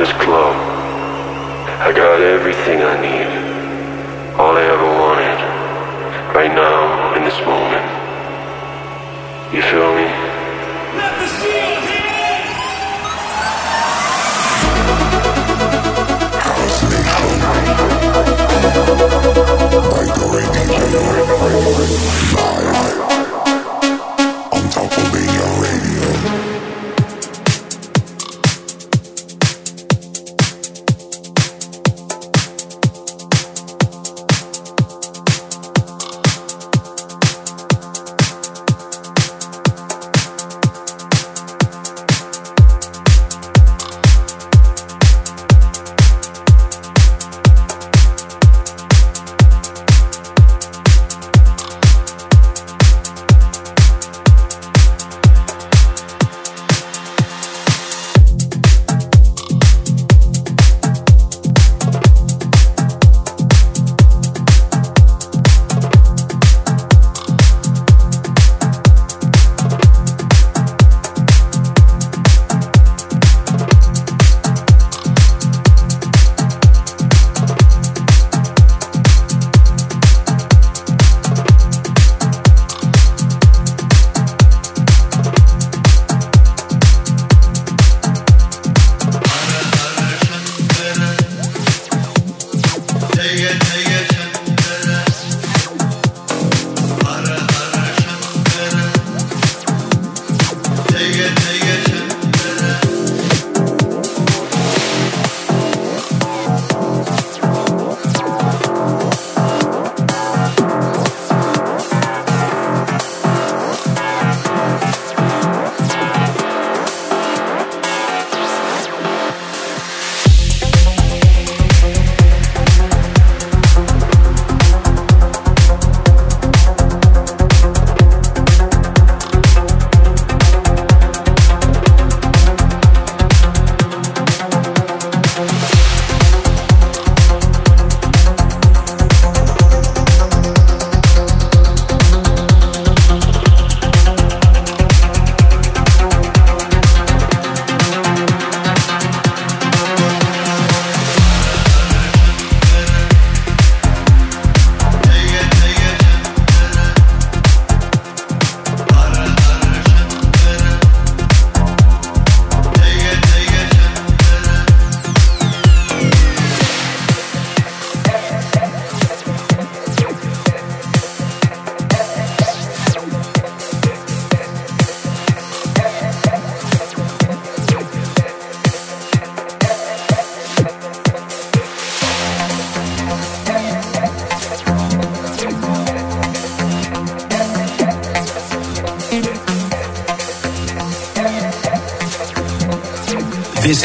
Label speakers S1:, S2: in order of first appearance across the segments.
S1: this club. I got everything I need. All I ever wanted. Right now, in this moment. You feel me?
S2: Let me see your hands!
S3: by Dori DJ live on Top Albania
S4: Radio.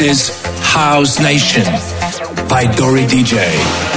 S4: Is House Nation by Dori DJ.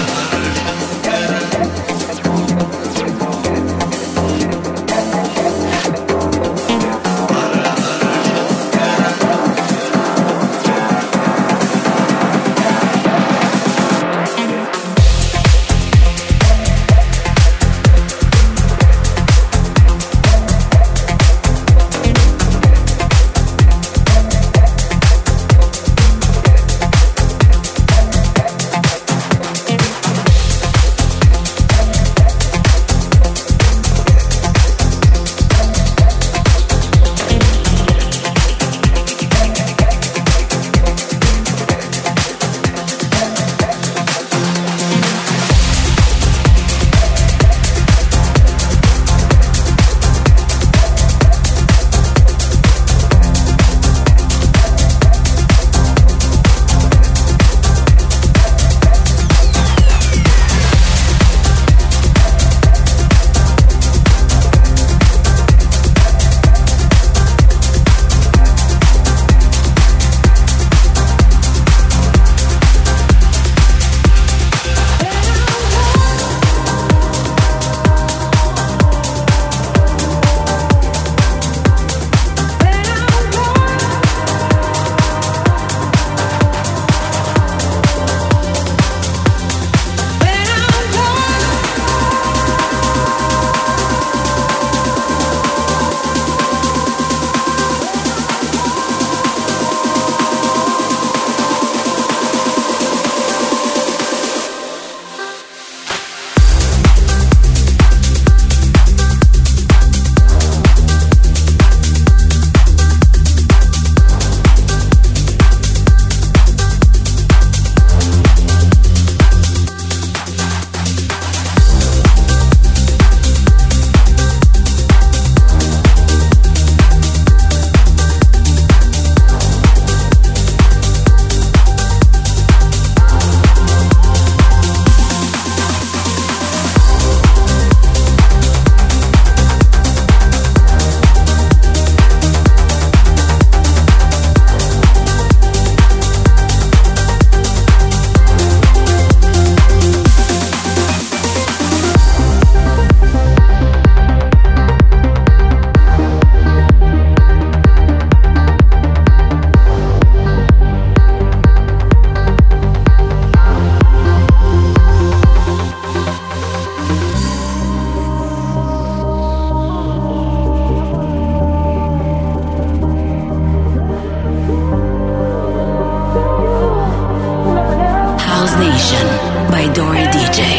S5: Story DJ.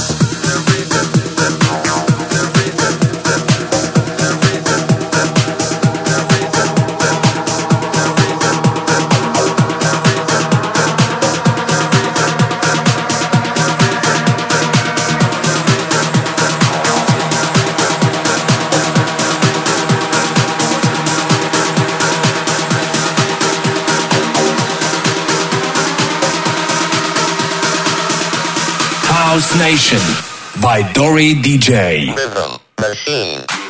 S4: House Nation by Dori DJ.
S5: Rhythm machine.